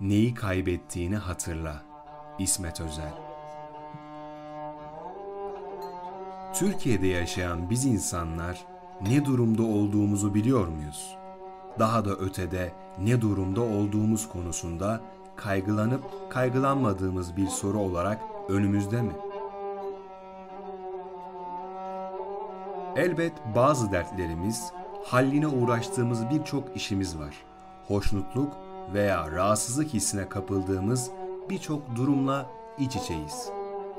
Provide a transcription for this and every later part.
Neyi kaybettiğini hatırla. İsmet Özel Türkiye'de yaşayan biz insanlar ne durumda olduğumuzu biliyor muyuz? Daha da ötede ne durumda olduğumuz konusunda kaygılanıp kaygılanmadığımız bir soru olarak önümüzde mi? Elbet bazı dertlerimiz, halline uğraştığımız birçok işimiz var. Hoşnutluk veya rahatsızlık hissine kapıldığımız birçok durumla iç içeyiz.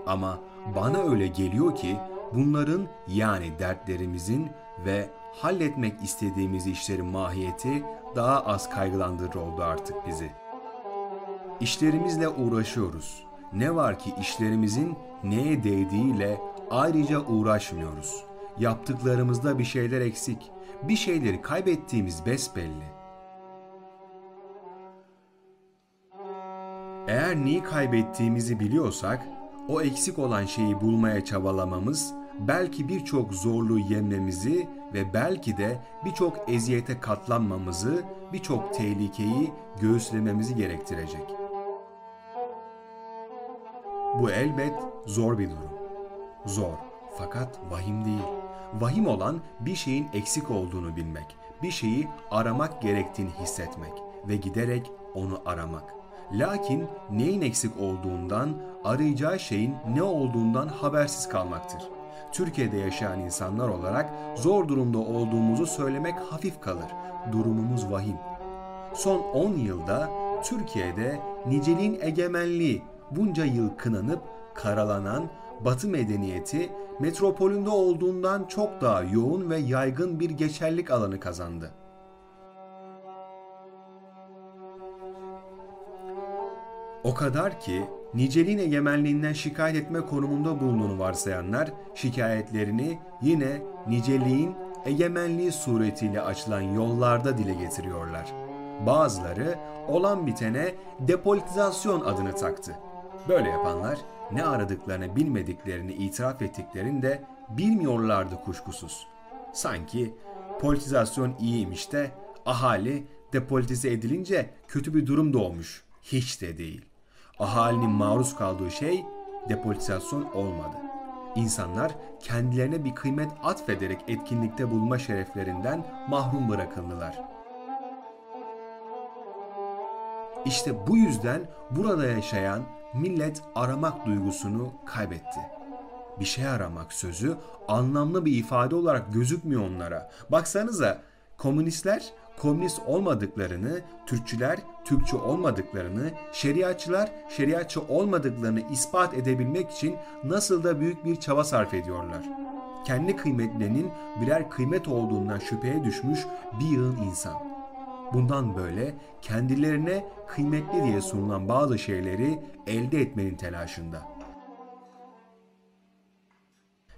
Ama bana öyle geliyor ki bunların yani dertlerimizin ve halletmek istediğimiz işlerin mahiyeti daha az kaygılandırır oldu artık bizi. İşlerimizle uğraşıyoruz. Ne var ki işlerimizin neye değdiğiyle ayrıca uğraşmıyoruz. Yaptıklarımızda bir şeyler eksik, bir şeyleri kaybettiğimiz besbelli. Eğer neyi kaybettiğimizi biliyorsak, o eksik olan şeyi bulmaya çabalamamız belki birçok zorluğu yenmemizi ve belki de birçok eziyete katlanmamızı, birçok tehlikeyi göğüslememizi gerektirecek. Bu elbet zor bir durum. Zor fakat vahim değil. Vahim olan bir şeyin eksik olduğunu bilmek, bir şeyi aramak gerektiğini hissetmek ve giderek onu aramak. Lakin neyin eksik olduğundan, arayacağı şeyin ne olduğundan habersiz kalmaktır. Türkiye'de yaşayan insanlar olarak zor durumda olduğumuzu söylemek hafif kalır. Durumumuz vahim. Son 10 yılda Türkiye'de niceliğin egemenliği bunca yıl kınanıp karalanan Batı medeniyeti metropolünde olduğundan çok daha yoğun ve yaygın bir geçerlik alanı kazandı. O kadar ki niceliğin egemenliğinden şikayet etme konumunda bulunduğunu varsayanlar şikayetlerini yine niceliğin egemenliği suretiyle açılan yollarda dile getiriyorlar. Bazıları olan bitene depolitizasyon adını taktı. Böyle yapanlar ne aradıklarını bilmediklerini itiraf ettiklerinde bilmiyorlardı kuşkusuz. Sanki politizasyon iyiymiş de ahali depolitize edilince kötü bir durum doğmuş. Hiç de değil. Ahalinin maruz kaldığı şey depolitizasyon olmadı. İnsanlar kendilerine bir kıymet atfederek etkinlikte bulma şereflerinden mahrum bırakıldılar. İşte bu yüzden burada yaşayan millet aramak duygusunu kaybetti. Bir şey aramak sözü anlamlı bir ifade olarak gözükmüyor onlara. Baksanıza komünistler komünist olmadıklarını, Türkçüler Türkçü olmadıklarını, şeriatçılar şeriatçı olmadıklarını ispat edebilmek için nasıl da büyük bir çaba sarf ediyorlar. Kendi kıymetlerinin birer kıymet olduğundan şüpheye düşmüş bir yığın insan. Bundan böyle kendilerine kıymetli diye sunulan bazı şeyleri elde etmenin telaşında.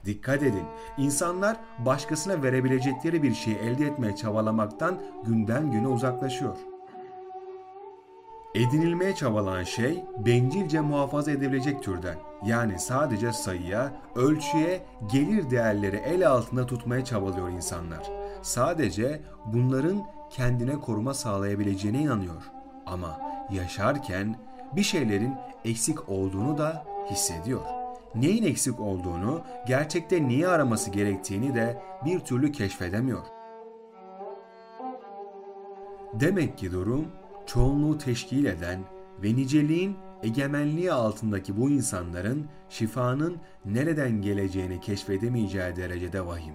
Dikkat edin, insanlar başkasına verebilecekleri bir şeyi elde etmeye çabalamaktan günden güne uzaklaşıyor. Edinilmeye çabalanan şey bencilce muhafaza edilecek türden. Yani sadece sayıya, ölçüye, gelir değerleri el altında tutmaya çabalıyor insanlar. Sadece bunların kendine koruma sağlayabileceğine inanıyor. Ama yaşarken bir şeylerin eksik olduğunu da hissediyor. Neyin eksik olduğunu, gerçekte niye araması gerektiğini de bir türlü keşfedemiyor. Demek ki durum çoğunluğu teşkil eden ve niceliğin egemenliği altındaki bu insanların şifanın nereden geleceğini keşfedemeyeceği derecede vahim.